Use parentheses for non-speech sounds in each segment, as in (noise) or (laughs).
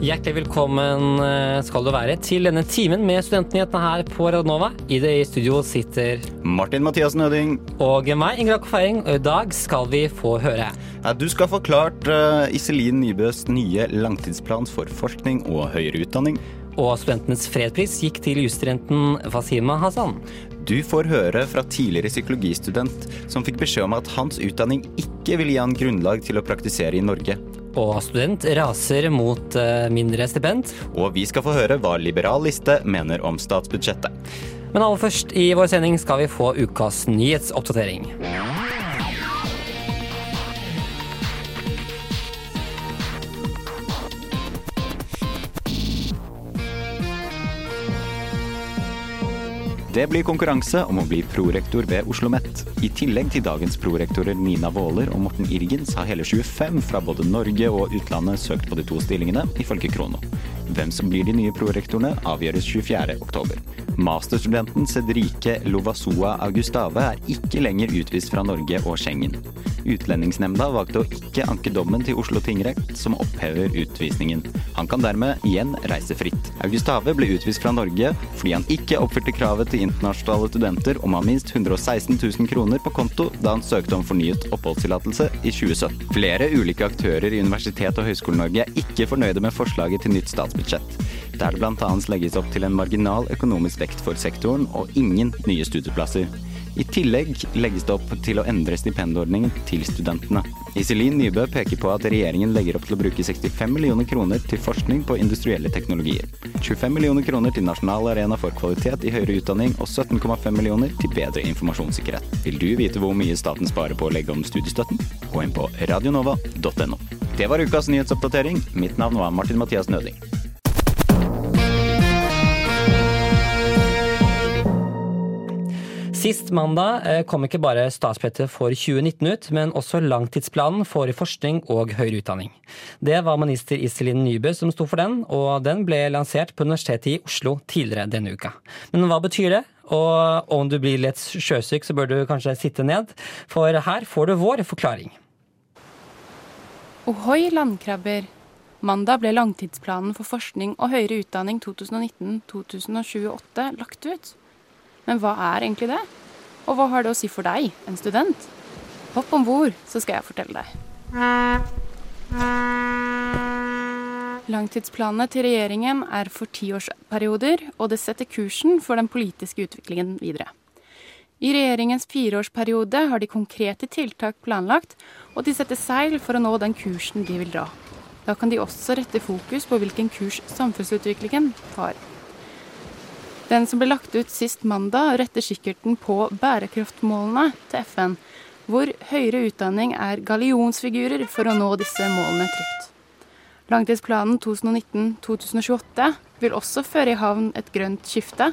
Hjertelig velkommen eh, skal du være til denne timen med studentnyhetene her på Radnova. I det i studio sitter Martin Mathias Nøding. og meg, Ingrid Akkofeiring, og i dag skal vi få høre. Ja, du skal få klart uh, Iselin Nybøs nye langtidsplan for forskning og høyere utdanning. Og studentenes fredspris gikk til jusstudenten Fasima Hassan. Du får høre fra tidligere psykologistudent som fikk beskjed om at hans utdanning ikke vil gi han grunnlag til å praktisere i Norge. Og student raser mot eh, mindre stipend. Og vi skal få høre hva Liberal Liste mener om statsbudsjettet. Men aller først i vår sending skal vi få ukas nyhetsoppdatering. Det blir konkurranse om å bli prorektor ved Oslo OsloMet. I tillegg til dagens prorektorer Nina Våler og Morten Irgens har hele 25 fra både Norge og utlandet søkt på de to stillingene, ifølge Krono. Hvem som blir de nye prorektorene, avgjøres 24.10. Masterstudenten Cedrique Lovasua Augustave er ikke lenger utvist fra Norge og Schengen. Utlendingsnemnda valgte å ikke anke dommen til Oslo tingrett, som opphever utvisningen. Han kan dermed igjen reise fritt. Augustave ble utvist fra Norge fordi han ikke oppfylte kravet til internasjonale studenter om å ha minst 116 000 kroner på konto da han søkte om fornyet oppholdstillatelse i 2017. Flere ulike aktører i Universitet- og Høgskole-Norge er ikke fornøyde med forslaget til nytt statsbudsjett, der det bl.a. legges opp til en marginal økonomisk vekt for sektoren og ingen nye studieplasser. I tillegg legges det opp til å endre stipendordningen til studentene. Iselin Nybø peker på at regjeringen legger opp til å bruke 65 millioner kroner til forskning på industrielle teknologier. 25 millioner kroner til Nasjonal arena for kvalitet i høyere utdanning og 17,5 millioner til bedre informasjonssikkerhet. Vil du vite hvor mye staten sparer på å legge om studiestøtten? Gå inn på radionova.no. Det var ukas nyhetsoppdatering. Mitt navn var Martin Mathias Nøding. Sist mandag eh, kom ikke bare statsbudsjettet for 2019 ut, men også langtidsplanen for forskning og høyere utdanning. Det var minister Iselin Nybø som sto for den, og den ble lansert på Universitetet i Oslo tidligere denne uka. Men hva betyr det? Og om du blir litt sjøsyk, så bør du kanskje sitte ned, for her får du vår forklaring. Ohoi, landkrabber! Mandag ble langtidsplanen for forskning og høyere utdanning 2019-2028 lagt ut. Men hva er egentlig det? Og hva har det å si for deg, en student? Hopp om bord, så skal jeg fortelle deg. Langtidsplanene til regjeringen er for tiårsperioder, og det setter kursen for den politiske utviklingen videre. I regjeringens fireårsperiode har de konkrete tiltak planlagt, og de setter seil for å nå den kursen de vil dra. Da kan de også rette fokus på hvilken kurs samfunnsutviklingen tar. Den som ble lagt ut sist mandag, retter kikkerten på bærekraftmålene til FN, hvor høyere utdanning er gallionsfigurer for å nå disse målene trygt. Langtidsplanen 2019-2028 vil også føre i havn et grønt skifte,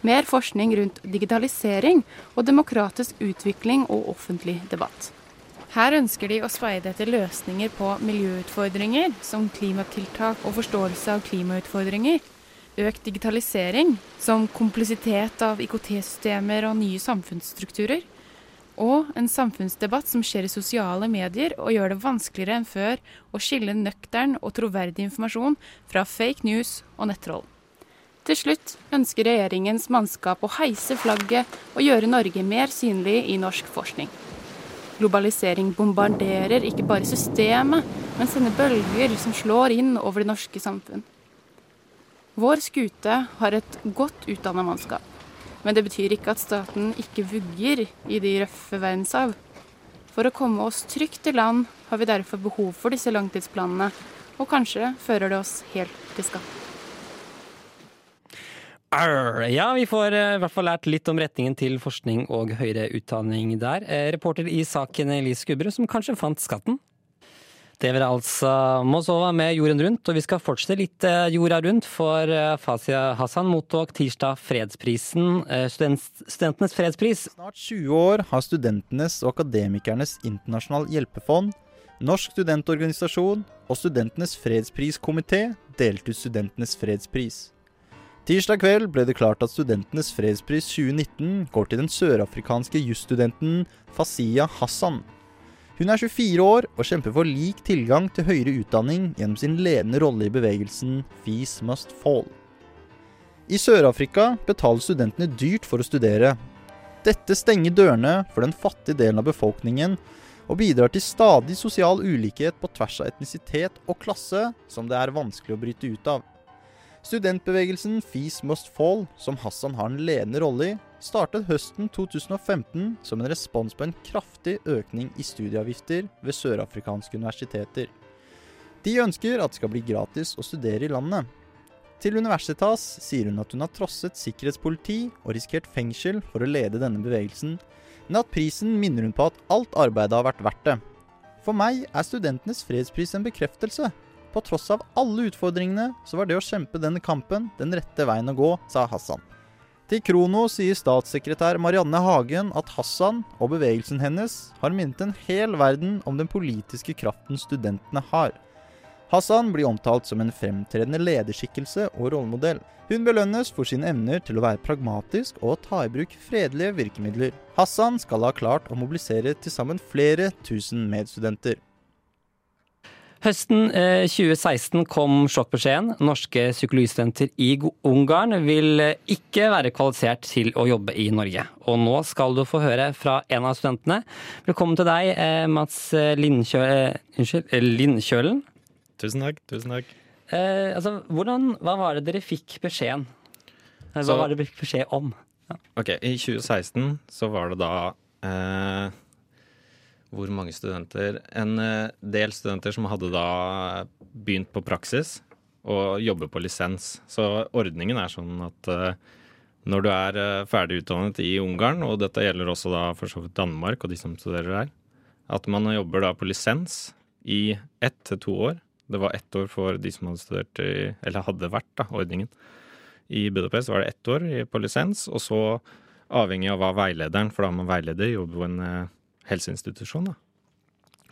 mer forskning rundt digitalisering og demokratisk utvikling og offentlig debatt. Her ønsker de å speide etter løsninger på miljøutfordringer, som klimatiltak og forståelse av klimautfordringer, økt digitalisering, som komplisitet av IKT-systemer og nye samfunnsstrukturer, og en samfunnsdebatt som skjer i sosiale medier og gjør det vanskeligere enn før å skille nøktern og troverdig informasjon fra fake news og nettroll. Til slutt ønsker regjeringens mannskap å heise flagget og gjøre Norge mer synlig i norsk forskning. Globalisering bombarderer ikke bare systemet, men sender bølger som slår inn over det norske samfunn. Vår skute har et godt utdanna mannskap. Men det betyr ikke at staten ikke vugger i de røffe verdenshav. For å komme oss trygt i land har vi derfor behov for disse langtidsplanene, og kanskje fører det oss helt til skatt. Ja, vi får eh, i hvert fall lært litt om retningen til forskning og høyere utdanning der. Eh, reporter i saken Elise Skubberud, som kanskje fant skatten. Det vil altså Mosova med Jorden rundt, og vi skal fortsette litt eh, jorda rundt, for Fasia Fazia Hassan mottok tirsdag fredsprisen, eh, student, Studentenes fredspris. Snart 20 år har Studentenes og Akademikernes internasjonal hjelpefond, Norsk studentorganisasjon og Studentenes fredspriskomité delt ut Studentenes fredspris. Tirsdag kveld ble det klart at Studentenes fredspris 2019 går til den sørafrikanske jusstudenten Fasiya Hassan. Hun er 24 år og kjemper for lik tilgang til høyere utdanning gjennom sin ledende rolle i bevegelsen Fees Must Fall. I Sør-Afrika betaler studentene dyrt for å studere. Dette stenger dørene for den fattige delen av befolkningen og bidrar til stadig sosial ulikhet på tvers av etnisitet og klasse som det er vanskelig å bryte ut av. Studentbevegelsen Fees Must Fall, som Hassan har en ledende rolle i, startet høsten 2015 som en respons på en kraftig økning i studieavgifter ved sørafrikanske universiteter. De ønsker at det skal bli gratis å studere i landet. Til Universitas sier hun at hun har trosset sikkerhetspoliti og risikert fengsel for å lede denne bevegelsen, men at prisen minner hun på at alt arbeidet har vært verdt det. For meg er studentenes fredspris en bekreftelse. På tross av alle utfordringene, så var det å kjempe denne kampen den rette veien å gå, sa Hassan. Til Krono sier statssekretær Marianne Hagen at Hassan og bevegelsen hennes har minnet en hel verden om den politiske kraften studentene har. Hassan blir omtalt som en fremtredende lederskikkelse og rollemodell. Hun belønnes for sine evner til å være pragmatisk og ta i bruk fredelige virkemidler. Hassan skal ha klart å mobilisere til sammen flere tusen medstudenter. Høsten 2016 eh, kom sjokkbeskjeden. Norske psykologistudenter i Ungarn vil eh, ikke være kvalifisert til å jobbe i Norge. Og nå skal du få høre fra en av studentene. Velkommen til deg, eh, Mats Lindkjø Lindkjølen. Tusen takk. tusen takk. Eh, altså, hvordan, hva var det dere fikk beskjeden? Hva så, var det dere fikk beskjed om? Ja. Ok, I 2016 så var det da eh, hvor mange studenter En eh, del studenter som hadde da begynt på praksis og jobber på lisens. Så ordningen er sånn at uh, når du er uh, ferdig utdannet i Ungarn, og dette gjelder også da for så vidt Danmark og de som studerer der, at man jobber da på lisens i ett til to år. Det var ett år for de som hadde studert i, eller hadde vært da, ordningen. I Budapest var det ett år på lisens, og så avhengig av hva veilederen, for da har man veileder, jobber på en helseinstitusjon. da.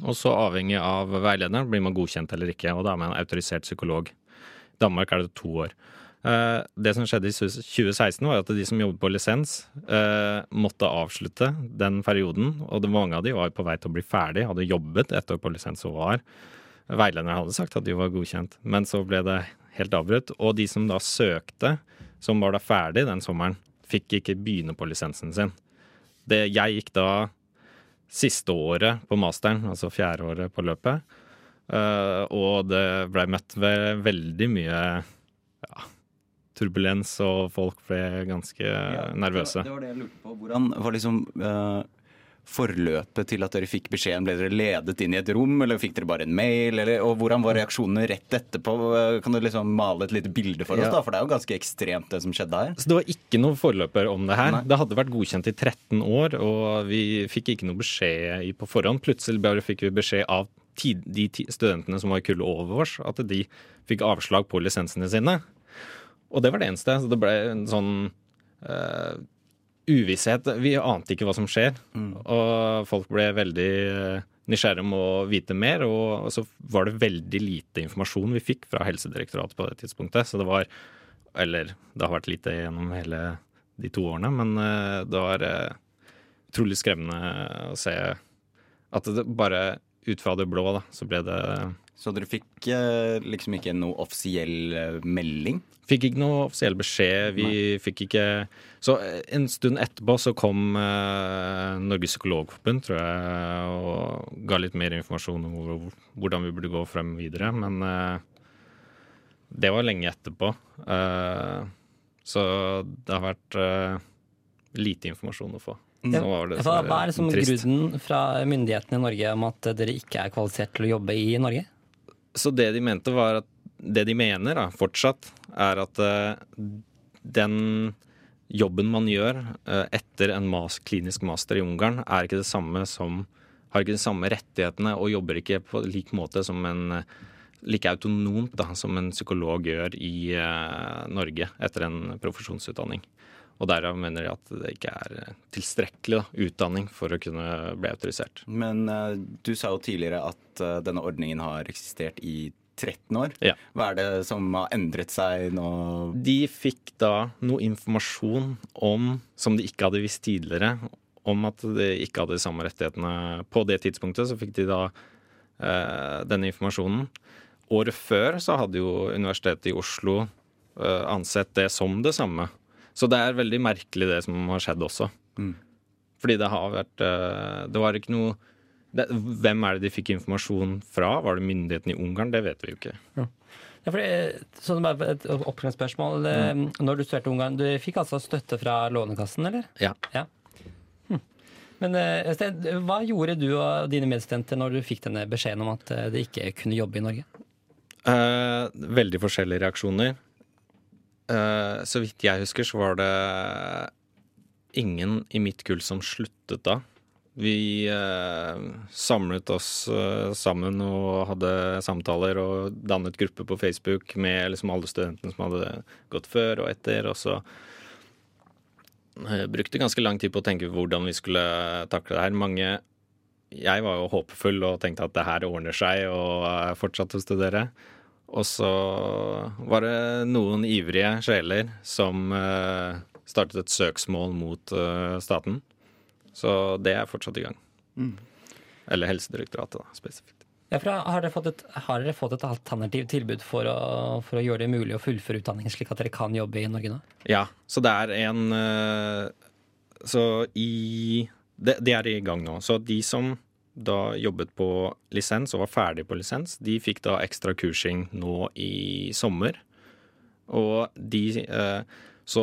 Og så avhengig av veilederen blir man godkjent eller ikke, og da er man en autorisert psykolog. I Danmark er det to år. Eh, det som skjedde i 2016, var at de som jobbet på lisens, eh, måtte avslutte den perioden. Og mange av de var på vei til å bli ferdig, hadde jobbet et år på lisens og var. Veilederen hadde sagt at de var godkjent, men så ble det helt avbrutt. Og de som da søkte, som var da ferdig den sommeren, fikk ikke begynne på lisensen sin. Det, jeg gikk da siste året på masteren, altså fjerde året på løpet. Uh, og det blei møtt ved veldig mye ja, turbulens, og folk ble ganske ja, nervøse. Det var, det var det jeg lurte på. Hvordan var liksom uh, forløpet til at dere fikk beskjeden? Ble dere ledet inn i et rom, eller fikk dere bare en mail? Eller, og hvordan var reaksjonene rett etterpå? Kan du liksom male et lite bilde for oss? da? For det er jo ganske ekstremt det som skjedde her. Så Det var ikke noen forløper om det her. Nei. Det hadde vært godkjent i 13 år, og vi fikk ikke noe beskjed på forhånd. Plutselig bare fikk vi beskjed av de studentene som var i kullet over oss, at de fikk avslag på lisensene sine. Og det var det eneste. Så det ble en sånn uh, uvisshet. Vi ante ikke hva som skjer. Mm. Og folk ble veldig eh, nysgjerrige om å vite mer. Og så var det veldig lite informasjon vi fikk fra Helsedirektoratet på det tidspunktet. Så det var Eller det har vært lite gjennom hele de to årene, men eh, det var eh, utrolig skremmende å se at det bare ut fra det blå, da, så ble det Så dere fikk liksom ikke noe offisiell melding? Fikk ikke noe offisiell beskjed. Vi Nei. fikk ikke Så eh, en stund etterpå så kom eh, Norges psykologforbund, tror jeg, og ga litt mer informasjon om hvordan vi burde gå frem videre. Men eh, det var lenge etterpå. Eh, så det har vært eh, lite informasjon å få. Ja. Hva, hva er liksom grunnen fra myndighetene i Norge om at dere ikke er kvalifisert til å jobbe i Norge? Så det de mente, var at det de mener da, fortsatt, er at uh, den jobben man gjør uh, etter en mas klinisk master i Ungarn, er ikke det samme som har ikke de samme rettighetene og jobber ikke på lik måte som en like autonomt da, som en psykolog gjør i uh, Norge etter en profesjonsutdanning. Og derav mener de at det ikke er tilstrekkelig da, utdanning for å kunne bli autorisert. Men uh, du sa jo tidligere at uh, denne ordningen har eksistert i 13 år. Ja. Hva er det som har endret seg nå? De fikk da noe informasjon om, som de ikke hadde visst tidligere, om at de ikke hadde de samme rettighetene. På det tidspunktet så fikk de da uh, denne informasjonen. Året før så hadde jo Universitetet i Oslo eh, ansett det som det samme. Så det er veldig merkelig det som har skjedd også. Mm. Fordi det har vært eh, Det var ikke noe det, Hvem er det de fikk informasjon fra? Var det myndighetene i Ungarn? Det vet vi jo ikke. Ja, for det, sånn bare et oppfølgingsspørsmål. Mm. Når du studerte Ungarn, du fikk altså støtte fra Lånekassen, eller? Ja. ja. Hm. Men Øystein, hva gjorde du og dine medstudenter når du fikk denne beskjeden om at de ikke kunne jobbe i Norge? Eh, veldig forskjellige reaksjoner. Eh, så vidt jeg husker, så var det ingen i mitt kull som sluttet da. Vi uh, samlet oss uh, sammen og hadde samtaler og dannet gruppe på Facebook med liksom alle studentene som hadde gått før og etter. Og så brukte ganske lang tid på å tenke hvordan vi skulle takle det her. Mange Jeg var jo håpefull og tenkte at det her ordner seg, og fortsatte å studere. Og så var det noen ivrige sjeler som uh, startet et søksmål mot uh, staten. Så det er fortsatt i gang. Mm. Eller Helsedirektoratet, da, spesifikt. Ja, har, dere fått et, har dere fått et alternativt tilbud for å, for å, gjøre det mulig å fullføre utdanningen, slik at dere kan jobbe i Norge nå? Ja, så det er en uh, Så i det, det er i gang nå. Så de som da jobbet på lisens og var ferdig på lisens, de fikk da ekstra kursing nå i sommer. Og de eh, Så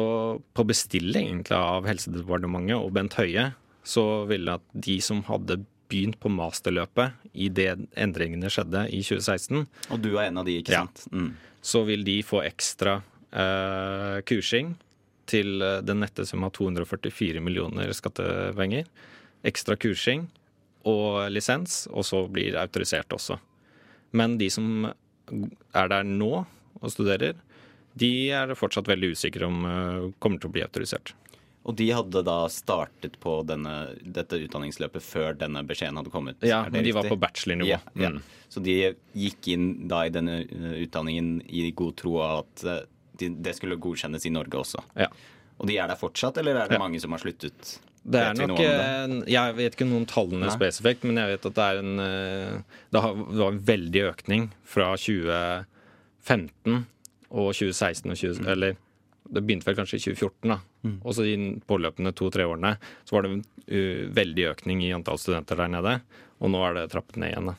på bestilling egentlig av Helsedepartementet og Bent Høie, så ville at de som hadde begynt på masterløpet i det endringene skjedde i 2016 Og du er en av de, ikke sant? Ja. Mm. Så vil de få ekstra eh, kursing til eh, den nette sum av 244 millioner skattepenger. Ekstra kursing og lisens, og så blir autorisert også. Men de som er der nå og studerer, de er fortsatt veldig usikre om uh, kommer til å bli autorisert. Og de hadde da startet på denne, dette utdanningsløpet før denne beskjeden hadde kommet? Ja, men de riktig? var på bachelornivå. Ja, ja. Mm. Så de gikk inn da i denne eh, utdanningen i god tro av at det de, skulle godkjennes i Norge også? Ja. Og de er der fortsatt, eller er det mange som har sluttet? Det er nok det? Jeg vet ikke noen tallene Nei. spesifikt, men jeg vet at det er en eh, Det var en veldig økning fra 2015 og 2016 og 20, mm. Eller det begynte vel kanskje i 2014, da. Mm. Og så i påløpende to-tre årene så var det en uh, veldig økning i antall studenter der nede. Og nå er det trappet ned igjen. da.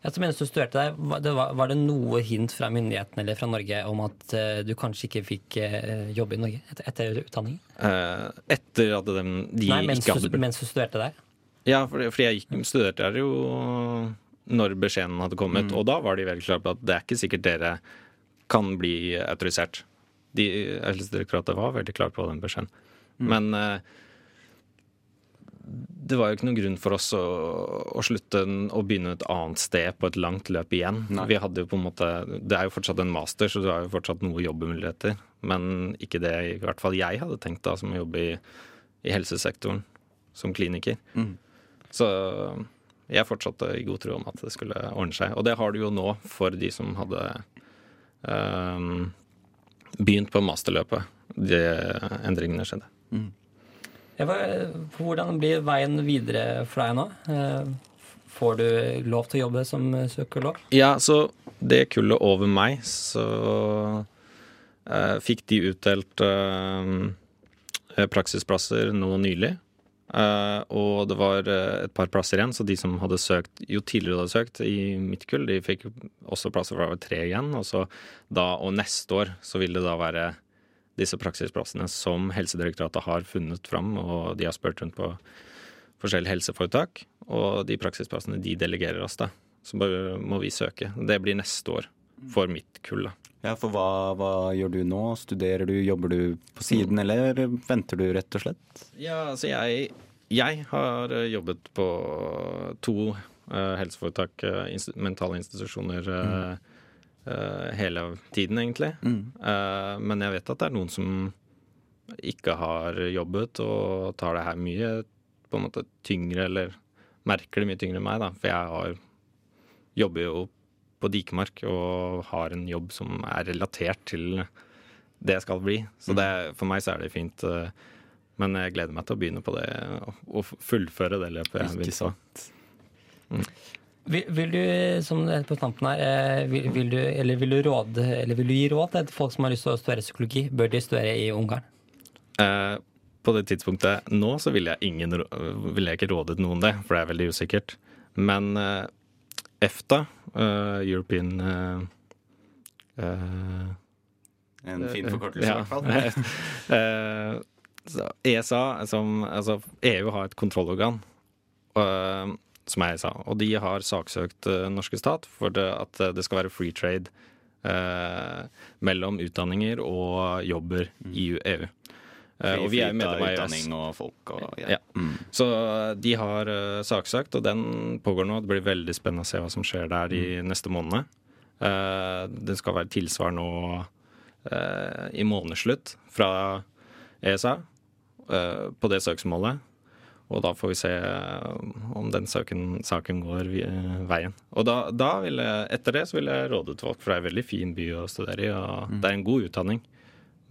Ja, så mens du studerte der, var det, noe hint fra myndighetene eller fra Norge om at uh, du kanskje ikke fikk jobb jobbe i Norge etter, etter utdanningen? Uh, etter at de, de Nei, mens ikke hadde... Du, mens du studerte der? Ja, fordi, fordi jeg gikk, studerte der jo når beskjeden hadde kommet. Mm. Og da var de veldig klare på at det er ikke sikkert dere kan bli autorisert. De, Helsedirektoratet var veldig klar på den beskjeden. Mm. Men det var jo ikke noen grunn for oss å, å slutte å begynne et annet sted på et langt løp igjen. Nei. Vi hadde jo på en måte, Det er jo fortsatt en master, så du har jo fortsatt noe jobbemuligheter. Men ikke det i hvert fall jeg hadde tenkt da, som å jobbe i, i helsesektoren som kliniker. Mm. Så jeg fortsatte i god tro om at det skulle ordne seg. Og det har du jo nå for de som hadde um, begynt på masterløpet. De endringene skjedde. Mm. Hvordan blir veien videre for deg nå? Eh, får du lov til å jobbe som psykolog? Ja, så det kullet over meg, så uh, fikk de utdelt uh, praksisplasser nå nylig. Uh, og det var et par plasser igjen, så de som hadde søkt jo tidligere hadde søkt i mitt kull, de fikk også plasser fra tre igjen. Og så da og neste år så vil det da være disse praksisplassene som Helsedirektoratet har funnet fram, og de har spurt rundt på forskjellige helseforetak. Og de praksisplassene de delegerer oss, da. Så må vi søke. Det blir neste år for mitt kull, da. Ja, for hva, hva, gjør du nå? Studerer du, jobber du på siden, mm. eller venter du rett og slett? Ja, altså jeg jeg har eh, jobbet på to uh, helseforetak, uh, mentale institusjoner, Uh, eh, hele tiden, egentlig. Eh, men jeg vet at det er noen som ikke har jobbet og tar det her mye på en måte tyngre, eller merker det mye tyngre enn meg, da. For jeg har, jobber jo på Dikemark og har en jobb som er relatert til det jeg skal bli. Så det, for meg så er det fint. eh, Men jeg gleder meg til å begynne på det og- fullføre det løpet Ikke sant. på. Vil, vil du, som det heter på tampen her, eh, vil, vil, du, eller vil, du råde, eller vil du gi råd til folk som har lyst til å studere psykologi? Bør de studere i Ungarn? Eh, på det tidspunktet nå så ville jeg, ingen, ville jeg ikke rådet noen det, for det er veldig usikkert. Men eh, EFTA, eh, European eh, eh, En fin forkortelse, i hvert fall. (laughs) Eh, så ESA, som, altså EU har et kontrollorgan, eh, som er sa. og de har saksøkt eh, norske stat for det, at eh, det skal være free trade eh, mellom utdanninger og jobber i EU. Eh, og vi er medlem av EØS. og folk og ja. Ja. Så de har uh, saksøkt, og den pågår nå. Det blir veldig spennende å se hva som skjer der de neste månedene. Eh, det skal være tilsvar nå eh, i månedsslutt fra ESA eh, på det søksmålet. Og da får vi se eh, om den saken, saken går eh, veien. Og da, da vil jeg, etter det så vil jeg råde til folk, for det er en veldig fin by å studere i, og det er en god utdanning.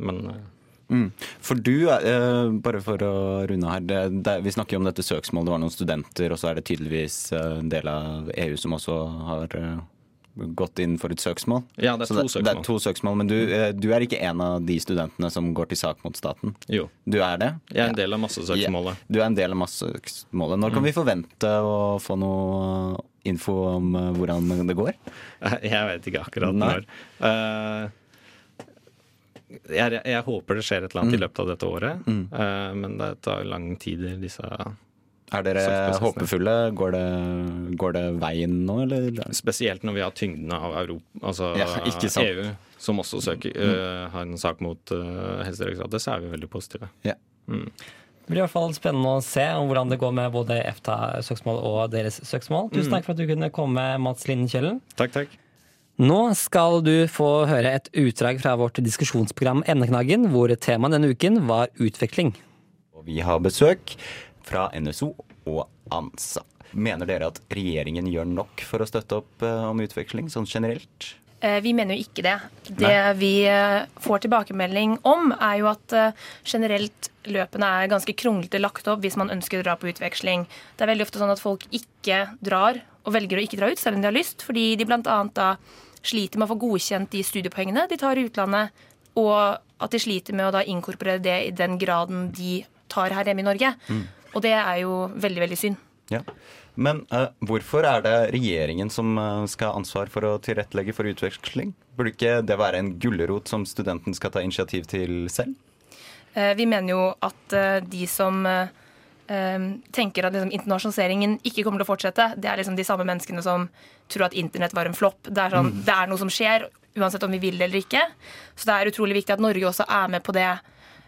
Men eh, Mm. For du, eh, bare for å runde her, det, det, vi snakker jo om dette søksmålet, det var noen studenter, og så er det tydeligvis en del av EU som også har eh, gått inn for et søksmål. ja, det er to det, det er to søksmål, men du, eh, du er ikke en av de studentene som går til sak mot staten? Jo. Du er det? Jeg er en del av massesøksmålet. Ja, du er en del av massesøksmålet. Når Mm. kan vi forvente å få noe info om eh, hvordan det går? (laughs) Jeg vet ikke akkurat Nei. når. Uh, jeg, jeg håper det skjer et eller annet i løpet av dette året, eh, men det tar lang tid i disse Er dere håpefulle? Går det, går det veien nå, eller? Spesielt når vi har tyngden av Europa, altså Ja, ikke sant. EU, som også søker, uh, har en sak mot uh, Helsedirektoratet, så er vi veldig positive. Ja. Det blir i hvert fall spennende å se hvordan det går med både EFTA-søksmål og deres søksmål. Tusen takk for at du kunne komme, Mats Linden Kjellen. Takk, takk. Nå skal du få høre et utdrag fra vårt diskusjonsprogram Endeknaggen, hvor temaet denne uken var utvikling. Og vi har besøk fra NSO og ANSA. Mener dere at regjeringen gjør nok for å støtte opp eh, om utveksling, sånn generelt? Eh, Vi mener jo ikke det. Det vi eh, får tilbakemelding om, er jo at generelt løpene er ganske kronglete lagt opp hvis man ønsker å dra på utveksling. Det er veldig ofte sånn at folk ikke drar, og velger å ikke dra ut selv om de har lyst, fordi de bl.a. da sliter med å få godkjent de studiepoengene de tar i utlandet, og at de sliter med å da inkorporere det i den graden de tar her hjemme i Norge. Og det er jo veldig, veldig synd. Ja. Men uh, hvorfor er det regjeringen som uh, skal ha ansvar for å tilrettelegge for utveksling? Burde ikke det være en gulrot som studenten skal ta initiativ til selv? Uh, Vi mener jo at de som tenker at liksom, internasjonaliseringen ikke kommer til å fortsette, det er liksom de samme menneskene som tror at internett var en flopp. Det er, mm. det er noe som skjer, uansett om vi vil det eller ikke. Så det er utrolig viktig at Norge også er med på det,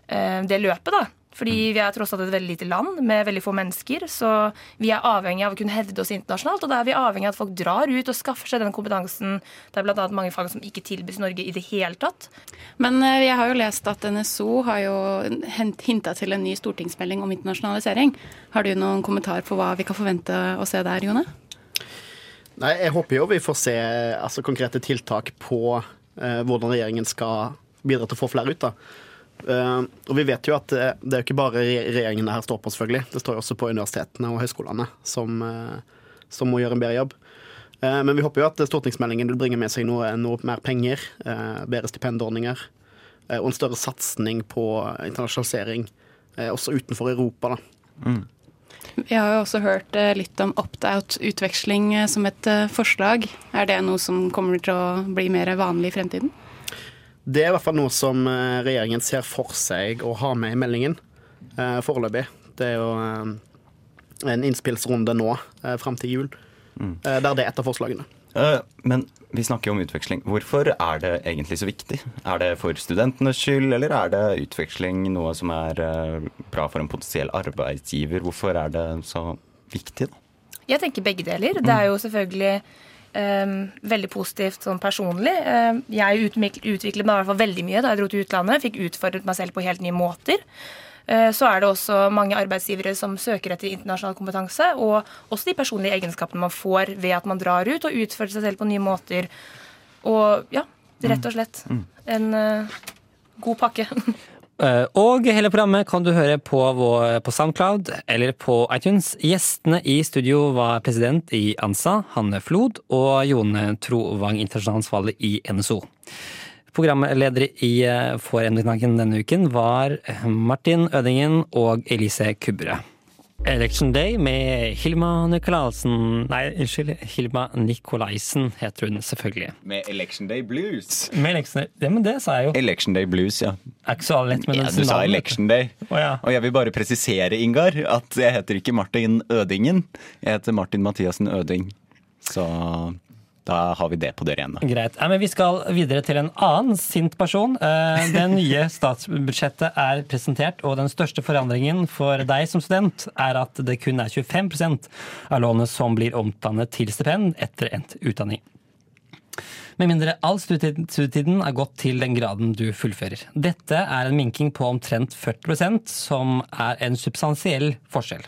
det løpet. da. Fordi vi er tross alt et veldig lite land med veldig få mennesker. Så vi er avhengig av å kunne hevde oss internasjonalt. Og da er vi avhengig av at folk drar ut og skaffer seg den kompetansen. Det er bl.a. mange fag som ikke tilbys Norge i det hele tatt. Men eh, jeg har jo lest at NSO har jo hinta til en ny stortingsmelding om internasjonalisering. Har du noen kommentar på hva vi kan forvente å se der, Jone? Nei, jeg håper jo vi får se altså, konkrete tiltak på eh, hvordan regjeringen skal bidra til å få flere ut. da. Eh, og vi vet jo at eh, det er jo ikke bare regjeringen det her står på, selvfølgelig. Det står jo også på universitetene og høyskolene, som, eh, som må gjøre en bedre jobb. Eh, men vi håper jo at stortingsmeldingen vil bringe med seg noe, noe mer penger, eh, bedre stipendordninger og en større satsing på internasjonalisering, også utenfor Europa. da. Vi har jo også hørt litt om opt-out-utveksling som et forslag. Er det noe som kommer til å bli mer vanlig i fremtiden? Det er i hvert fall noe som eh, regjeringen ser for seg å ha med i meldingen eh, foreløpig. Det er jo eh, en innspillsrunde nå eh, fram til jul, eh, der det er et av forslagene. Eh, men Vi snakker jo om utveksling. Hvorfor er det egentlig så viktig? Er det for studentenes skyld, eller er det utveksling noe som er eh, bra for en potensiell arbeidsgiver? Hvorfor er det så viktig, da? Jeg tenker begge deler. Det er jo selvfølgelig um, veldig positivt sånn personlig. Um, jeg utviklet meg i hvert fall veldig mye da jeg dro til utlandet. Fikk utfordret meg selv på helt nye måter. Uh, så er det også mange arbeidsgivere som søker etter internasjonal kompetanse, og også de personlige egenskapene man får ved at man drar ut og utfører seg selv på nye måter. Og ja, rett og slett en uh, god pakke. (laughs) Eh, og hele programmet kan du høre på, vår, på Soundcloud eller på iTunes. Gjestene i studio var president i ANSA, Hanne Flod, og Jone Trovang, internasjonalansvarlig i NSO. Programleder i eh, For emneknaken denne uken var Martin Ødingen og Elise Kubberød. Election Day med Hilma Nikolaisen Nei, unnskyld. Hilma Nikolaisen heter hun selvfølgelig. Med Election Day Blues. Med Election ja, men det sa jeg jo. Election Day Blues, ja. Er ikke så lett med den ja du sa. Election Day. Oh, ja. Og jeg vil bare presisere, Ingar, at jeg heter ikke Martin Ødingen. Jeg heter Martin Mathiassen Øding. Så da har vi det på det rene. Greit. Ja, men vi skal videre til en annen sint person. Eh, Det nye (laughs) statsbudsjettet er presentert, og den største forandringen for deg som student er at det kun er 25% av lånet som blir omdannet til stipend etter endt utdanning. Med mindre all studietiden er gått til den graden du fullfører. Dette er en minking på omtrent 40% som er en substansiell forskjell.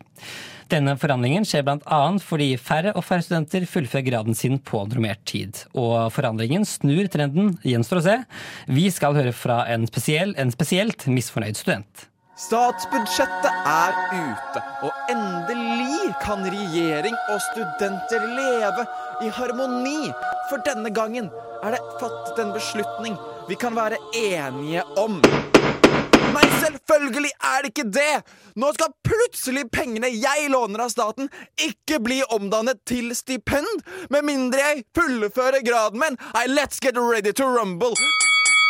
Denne forandringen skjer bl.a. fordi færre og færre studenter fullfører graden sin på normert tid. Og forandringen snur trenden, gjenstår å se. Vi skal høre fra en, spesiell, en spesielt misfornøyd student. Statsbudsjettet er ute, og endelig kan regjering og studenter leve i harmoni. For denne gangen er det fattet en beslutning vi kan være enige om. Nei, selvfølgelig er det ikke det! Nå skal plutselig pengene jeg låner av staten, ikke bli omdannet til stipend, med mindre jeg fullfører graden min. Let's get ready to rumble.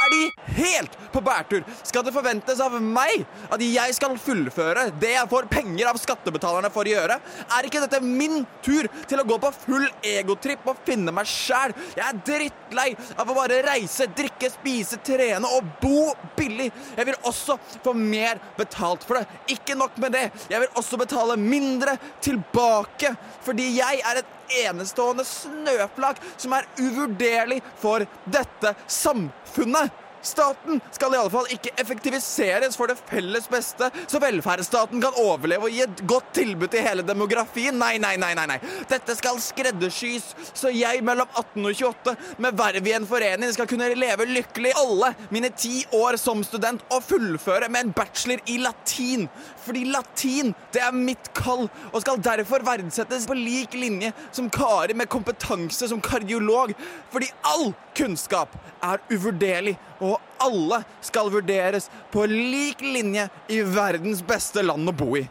Er de helt på bærtur? Skal det forventes av meg at jeg skal fullføre det jeg får penger av skattebetalerne for å gjøre? Er ikke dette min tur til å gå på full egotripp og finne meg sjæl? Jeg er drittlei av å bare reise, drikke, spise, trene og bo billig. Jeg vil også få mer betalt for det. Ikke nok med det, jeg vil også betale mindre tilbake, fordi jeg er et enestående snøflak som er uvurderlig for dette samfunnet. Staten skal i alle fall ikke effektiviseres for det felles beste, så velferdsstaten kan overleve og gi et godt tilbud til hele demografien. Nei, nei, nei, nei. nei. Dette skal skreddersys, så jeg mellom 18 og 28 med verv i en forening skal kunne leve lykkelig alle mine ti år som student og fullføre med en bachelor i latin. Fordi latin, det er mitt kall, og skal derfor verdsettes på lik linje som Kari med kompetanse som kardiolog. Fordi all kunnskap er uvurderlig, og alle skal vurderes på lik linje i verdens beste land å bo i.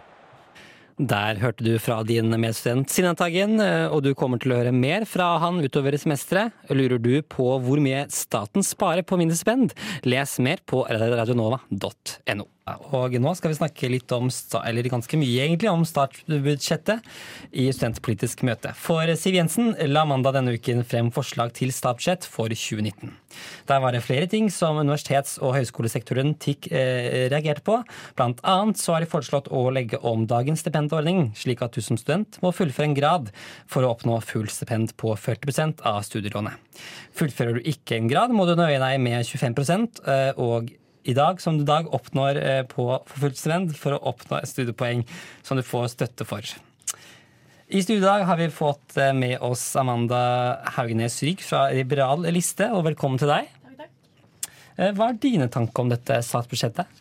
Der hørte du fra din medstudent Sinnataggen, og du kommer til å høre mer fra han utover semesteret. Lurer du på hvor mye staten sparer på mindre spend? Les mer på radionova.no. Og nå skal vi snakke litt om, eller ganske mye egentlig, om statsbudsjettet i studentpolitisk møte. For Siv Jensen la mandag denne uken frem forslag til statsbudsjett for 2019. Der var det flere ting som universitets- og høyskolesektoren TIK eh, reagerte på. Blant annet så har de foreslått å legge om dagens stipendordning, slik at du som student må fullføre en grad for å oppnå full stipend på 40% av studielånet. Fullfører du ikke en grad, må du nøye deg med 25 eh, og i dag, som du i dag oppnår eh, på for fullt stipend for å oppnå et studiepoeng som du får støtte for. I studio i dag har vi fått eh, med oss Amanda Haugenes Rygg fra Liberal Liste, og velkommen til deg. Eh, Hva er dine tanker om dette statsbudsjettet?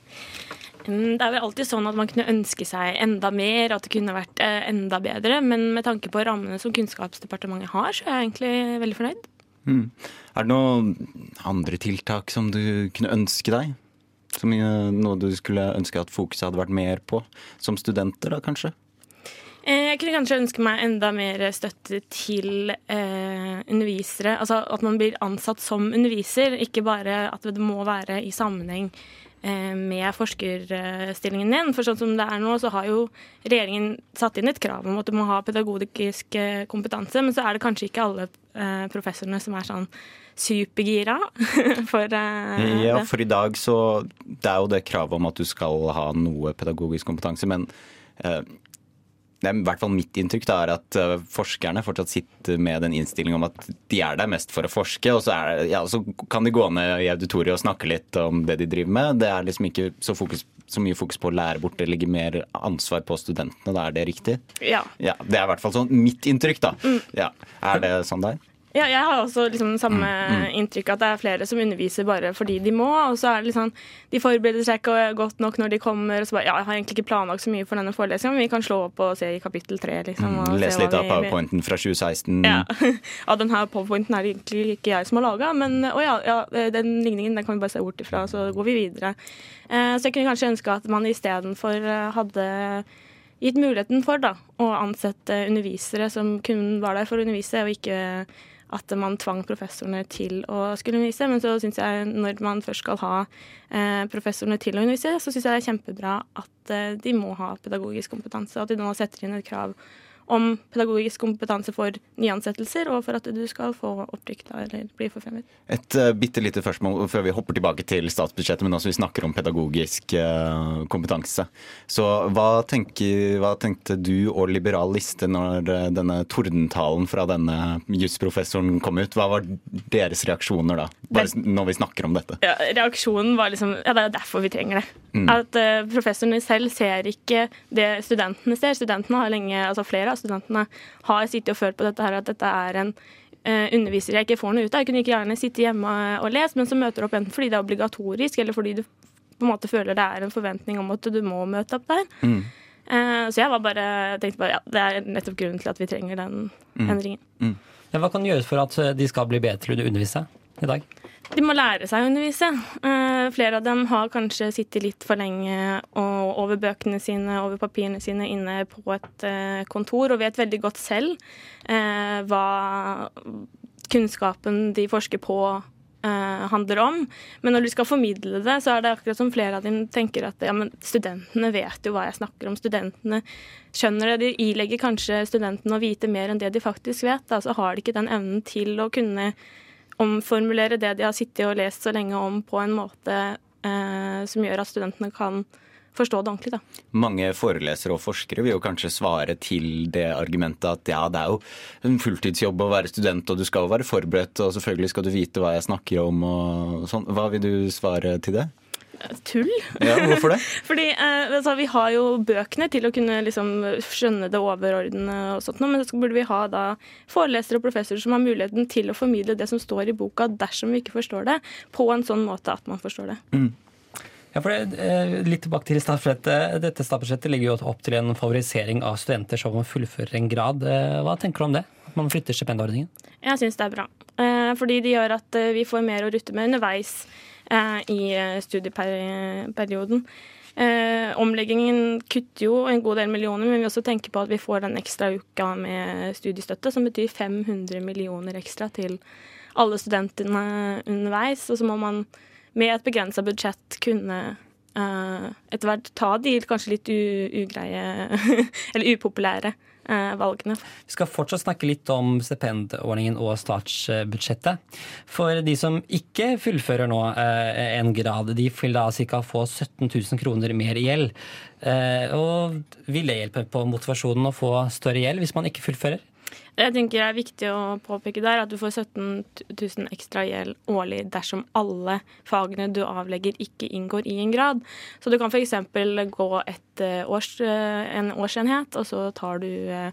Mm, Det er vel alltid sånn at man kunne ønske seg enda mer, at det kunne vært enda bedre. Men med tanke på rammene som Kunnskapsdepartementet har, så er jeg egentlig veldig fornøyd. Mm. Er det noen andre tiltak som du kunne ønske deg? Som eh, noe du skulle ønske at fokuset hadde vært mer på? Som studenter, da kanskje? Eh, Jeg kunne kanskje ønske meg enda mer støtte til eh, undervisere. Altså at man blir ansatt som underviser, ikke bare at det må være i sammenheng eh, med forskerstillingen din. For sånn som det er nå, så har jo regjeringen satt inn et krav om at du må ha pedagogisk eh, kompetanse, men så er det kanskje ikke alle eh, professorene som er sånn supergira (laughs) for eh, Ja, for i dag så Det er jo det kravet om at du skal ha noe pedagogisk kompetanse, men eh, det er i hvert fall mitt inntrykk da, er at eh, forskerne fortsatt sitter med den innstillingen om at de er der mest for å forske, og så, det- ja, så kan de gå ned i auditoriet og snakke litt om det de driver med. Det er liksom ikke så, fokus, så mye fokus på å lære bort, det ligger mer ansvar på studentene. Da er det riktig? Ja. Ja, Det er i hvert fall sånn mitt inntrykk, da. Ja. Er det sånn der? Ja, jeg har også liksom samme Mm, inntrykk at det er flere som underviser bare fordi de må. Og så er det liksom, de forbereder seg ikke godt nok når de kommer. Og så bare, ja, jeg har egentlig ikke planlagt så mye for denne forelesningen, men vi kan slå opp og se i kapittel tre. Liksom, og Les litt av vi- powerpointen fra 2016. Ja. (laughs) ja, den her powerpointen er det egentlig ikke jeg som har laga, men å ja, ja, den ligningen den kan vi bare se bort ifra, så går vi videre. Eh, så jeg kunne kanskje ønske at man istedenfor uh, hadde gitt muligheten for da, å ansette undervisere som kun var der for å undervise, og ikke at man tvang professorene til å skulle undervise. Men så syns jeg når man først skal ha eh, professorene til å undervise, så syns jeg det er kjempebra at eh, de må ha pedagogisk kompetanse. At de nå setter inn et krav om pedagogisk kompetanse for nyansettelser, og for at du skal få opprykta eller bli forfremmet. Et uh, bitte lite spørsmål før vi hopper tilbake til statsbudsjettet, men også vi snakker om pedagogisk uh, kompetanse. Så hva, tenker, hva tenkte du og Liberal Liste når uh, denne tordentalen fra denne jusprofessoren kom ut? Hva var deres reaksjoner da, bare når vi snakker om dette? Ja, reaksjonen var liksom Ja, det er derfor vi trenger det. Mm. At uh, professorene selv ser ikke det studentene ser. Studentene har lenge, altså Flere av studentene har sittet og følt på dette her, at dette er en uh, underviser jeg ikke får noe ut av. Jeg kunne ikke gjerne sitte hjemme og lese, men så møter du opp enten fordi det er obligatorisk, eller fordi du på en måte føler det er en forventning om at du må møte opp der. Mm. Uh, så jeg var bare, tenkte bare ja, det er nettopp grunnen til at vi trenger den Mm. endringen. Ja, hva kan gjøres for at eh, de skal bli bedre til å undervise i dag? De må lære seg å undervise. Eh, flere av dem har kanskje sittet litt for lenge over bøkene sine, over papirene sine inne på et eh, kontor, og vet veldig godt selv eh, hva kunnskapen de forsker på handler om. Men når du skal formidle det, så er det akkurat som flere av dem tenker at ja, men studentene vet jo hva jeg snakker om. Studentene skjønner det. De ilegger kanskje studentene å vite mer enn det de faktisk vet. Da, så har de ikke den evnen til å kunne omformulere det de har sittet og lest så lenge om, på en måte eh, som gjør at studentene kan forstå det ordentlig. Da. Mange forelesere og forskere vil jo kanskje svare til det argumentet at ja, det er jo en fulltidsjobb å være student, og du skal jo være forberedt, og selvfølgelig skal du vite hva jeg snakker om og sånn. Hva vil du svare til det? Tull. Ja, hvorfor det? (laughs) Fordi eh, altså, Vi har jo bøkene til å kunne liksom, skjønne det overordnede, og sånt, men så burde vi ha da forelesere og professorer som har muligheten til å formidle det som står i boka, dersom vi ikke forstår det, på en sånn måte at man forstår det. Ja, for det, eh, litt tilbake til statsbudsjettet. Dette statsbudsjettet legger jo opp til en favorisering av studenter som fullfører en grad. Eh, Hva tenker du om det? At man flytter stipendordningen? Jeg syns det er bra. Eh, fordi det gjør at vi får mer å rutte med underveis i eh, studieperioden. Eh, omleggingen kutter jo en god del millioner, men vi også tenker på at vi får den ekstra uka med studiestøtte, som betyr 500 millioner ekstra til alle studentene underveis. Og så må man med et begrensa budsjett kunne eh, etter hvert ta de kanskje litt ugreie (laughs) eller upopulære eh, valgene. Vi skal fortsatt snakke litt om stipendordningen og statsbudsjettet. For de som ikke fullfører nå eh, en grad, de vil da ca. få 17 000 kroner mer gjeld. Eh, og vil det hjelpe på motivasjonen å få større gjeld hvis man ikke fullfører? Jeg tenker det er viktig å påpeke der at du får 17 000 ekstra gjeld årlig dersom alle fagene du avlegger, ikke inngår i en grad. Så du kan f.eks. gå eh, års, eh, en årsenhet, og så tar du eh,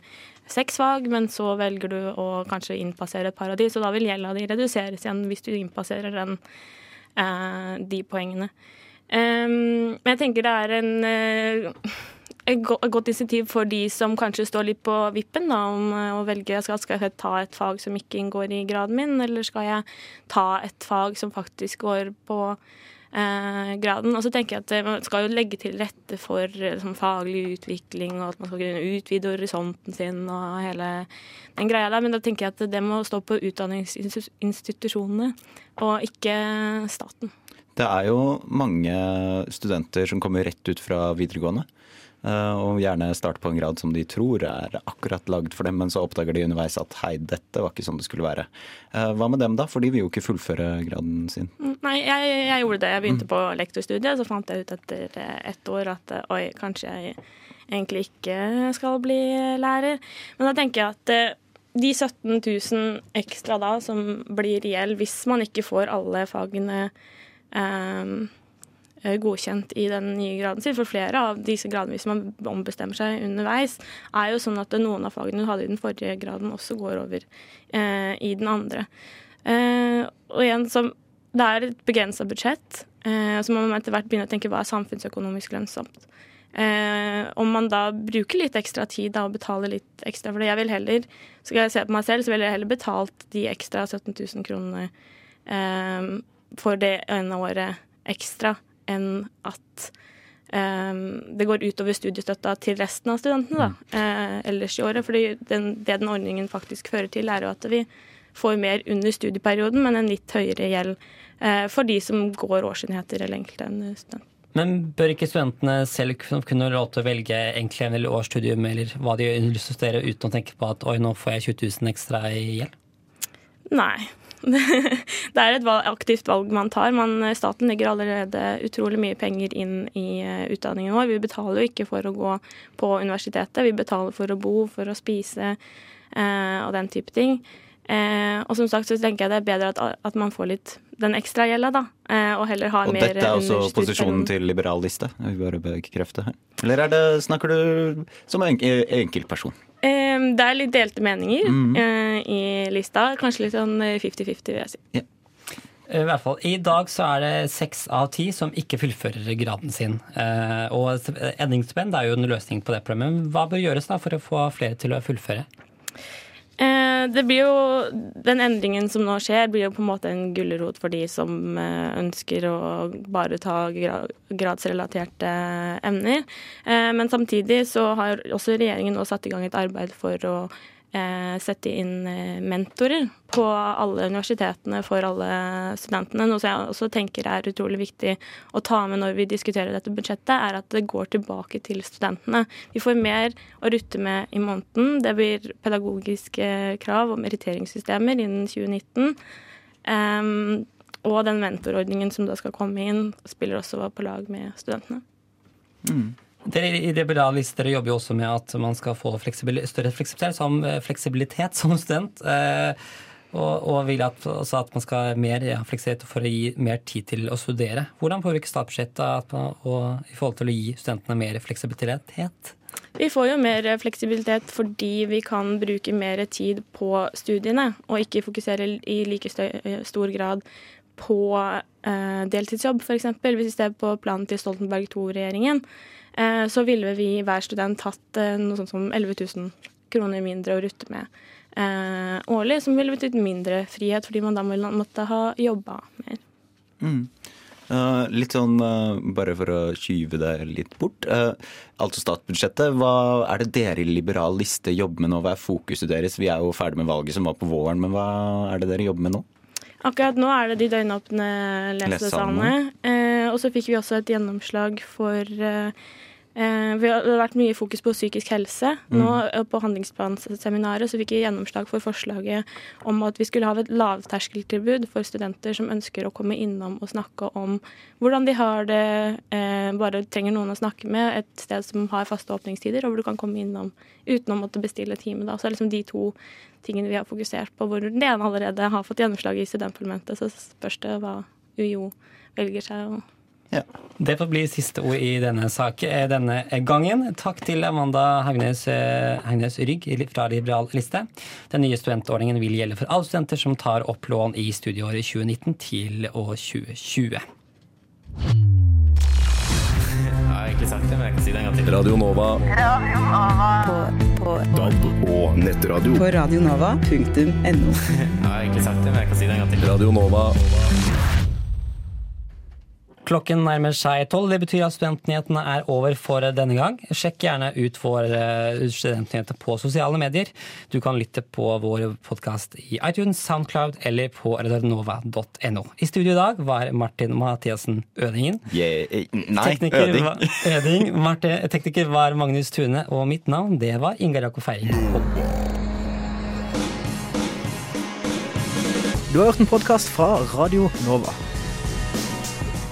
seks fag, men så velger du å kanskje innpassere et par av de, så da vil gjelda di reduseres igjen hvis du innpasserer den, de poengene. Um, men jeg tenker det er en et godt insentiv for de som kanskje står litt på vippen da, om eh, å velge skal, skal jeg ta et fag som ikke inngår i graden min, eller skal jeg ta et fag som faktisk går på eh, graden. Og så tenker jeg at eh, man skal jo legge til rette for eh, sånn faglig utvikling, og at man skal kunne utvide horisonten sin og hele den greia der. Men da tenker jeg at det må stå på utdanningsinstitusjonene og ikke staten. Det er jo mange studenter som kommer rett ut fra videregående. Eh, og gjerne starte på en grad som de tror er akkurat lagd for dem, men så oppdager de underveis at hei, dette var ikke sånn det skulle være. Eh, hva med dem, da? For de vil jo ikke fullføre graden sin. Mm, Nei, jeg, jeg gjorde det. Jeg begynte på lektorstudiet, så fant jeg ut etter eh, ett år at oi, kanskje jeg egentlig ikke skal bli lærer. Men da tenker jeg at de 17 000 ekstra da, som blir reell hvis man ikke får alle fagene eh, godkjent i den nye graden sin. For flere av disse gradene, hvis man ombestemmer seg underveis, er jo sånn at noen av fagene du hadde i den forrige graden, også går over eh, i den andre. Eh, og igjen, så det er et begrensa budsjett, eh, så må man etter hvert begynne å tenke hva er samfunnsøkonomisk lønnsomt. Eh, om man da bruker litt ekstra tid da, og betaler litt ekstra for det. Jeg vil heller, skal jeg se på meg selv, så ville jeg heller betalt de ekstra 17 000 kronene eh, for det ene året ekstra enn at eh, det går utover studiestøtta til resten av studentene da, eh, ellers i året. fordi den, det den ordningen faktisk fører til, er jo at vi får mer under studieperioden, men en litt høyere gjeld eh, for de som går årsenheter eller enkelte enn student. Men bør ikke studentene selv kunne råd til å velge enkelthem eller årsstudium eller hva de har lyst til å studere, uten å tenke på at oi, nå får jeg 20 000 ekstra i gjeld? Nei. (laughs) Det er et aktivt valg man tar. Man, staten legger allerede utrolig mye penger inn i eh, utdanningen vår. Vi betaler jo ikke for å gå på universitetet, vi betaler for å bo, for å spise eh, og den type ting. Eh, og som sagt så tenker jeg det er bedre at, at man får litt den ekstra gjelda, da. Eh, og heller har Og mer dette er også posisjonen til liberal liste. Jeg vil bare bekrefte her. Eller er det, snakker du som en enkeltperson? Eh, det er litt delte meninger Mhm. eh, i lista. Kanskje litt sånn eh, 50-50, vil jeg si. I hvert fall, I dag så er det seks av ti som ikke fullfører graden sin. Eh, og endringsspenn er jo en løsning på det problemet. Hva bør gjøres da for å få flere til å fullføre? Eh, det blir jo, Den endringen som nå skjer, blir jo på en måte en gulrot for de som eh, ønsker å bare ta gradsrelaterte emner. Eh, men samtidig så har også regjeringen nå satt i gang et arbeid for å sette inn eh, mentorer på alle universitetene for alle studentene. Noe som jeg også tenker er utrolig viktig å ta med når vi diskuterer dette budsjettet, er at det går tilbake til studentene. Vi får mer å rutte med i måneden. Det blir pedagogiske krav og meritteringssystemer innen 2019. Um, og den mentorordningen som da skal komme inn, spiller også på lag med studentene. Dere i Liberalister jobber jo også med at man skal få fleksibil større fleksibilitet som, fleksibilitet som student. Eh, og, og vil at, at man skal ha mer ja, fleksibilitet for å gi mer tid til å studere. Hvordan påvirker statsbudsjettet i forhold til å gi studentene mer fleksibilitet? Vi får jo mer fleksibilitet fordi vi kan bruke mer tid på studiene, og ikke fokusere i like stø- stor grad på eh, deltidsjobb, f.eks. Hvis vi ser på planen til Stoltenberg II-regjeringen, eh, så ville vi hver student hatt eh, noe sånt som 11 000 kroner mindre å rutte med eh, årlig, som ville betydd mindre frihet, fordi man da måtte ha jobba mer. Mm. Uh, litt sånn, uh, bare for å skyve det litt bort. Uh, altså statsbudsjettet, hva er det dere i Liberal liste jobber med nå? Hva er fokuset deres? Vi er jo ferdig med valget som var på våren, men hva er det dere jobber med nå? Akkurat nå er det de døgnåpne lesesalene. Eh, og så fikk vi også et gjennomslag for eh, vi har- vært mye fokus på psykisk helse. Nå eh, På handlingsplanseminaret så fikk vi gjennomslag for forslaget om at vi skulle ha et lavterskeltilbud for studenter som ønsker å komme innom og snakke om hvordan de har det, eh, bare trenger noen å snakke med, et sted som har faste åpningstider, og hvor du kan komme innom uten å måtte bestille time. Da. Så det er liksom de to tingene vi har fokusert på, hvor den ene allerede har fått gjennomslag i studentparlamentet, så spørs det hva UiO velger seg. Å Det får bli siste ord i denne sak eh, denne gangen. Takk til Amanda Hagnes, eh, Hagnes Rygg fra Liberal liste. Den nye studentordningen vil gjelde for alle studenter som tar opp lån i studieåret 2019 til og 2020. Jeg har egentlig sagt det, men jeg kan si det en gang til. Radio Nova. På, DAB og nettradio. På radionova.no. (laughs) Jeg har egentlig sagt det, men jeg kan si det en gang til. Radio Nova. Klokken nærmer seg tolv. Det betyr at Studentnyhetene er over for denne gang. Sjekk gjerne ut vår eh, Studentnyheter på sosiale medier. Du kan lytte på vår podkast i iTunes, Soundcloud eller på redernova.no. I studio i dag var Martin Mathiassen Ødingen. Yeah, eh, nei, Tekniker øding. var, øding. Martin, tekniker var Magnus Tune, og mitt navn det var Ingar Jakob Feiring. Du har hørt en podkast fra Radio Nova.